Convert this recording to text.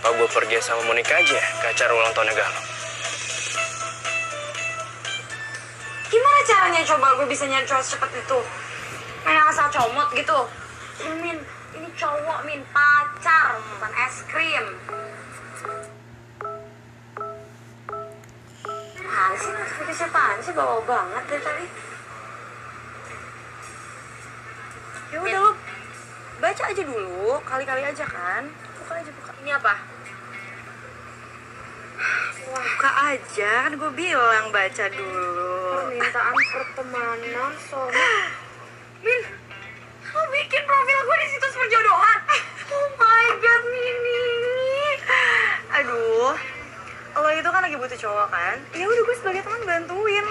Apa gue pergi sama Monica aja ke acara ulang tahunnya Galuh? Gimana caranya coba gue bisa nyari cowok cepet itu? Main asal comot gitu. Min, ini cowok Min pacar, bukan es krim. Apaan sih notifikasi apaan sih bawa banget dari tadi? Ya udah lu baca aja dulu, kali-kali aja kan buka aja buka. Ini apa? Wah. buka aja. Kan gue bilang baca dulu. Permintaan pertemanan soalnya min lo bikin profil gue di situs perjodohan oh my god mini. Aduh. Lo itu kan lagi butuh cowok kan? Ya udah gue sebagai teman bantuin.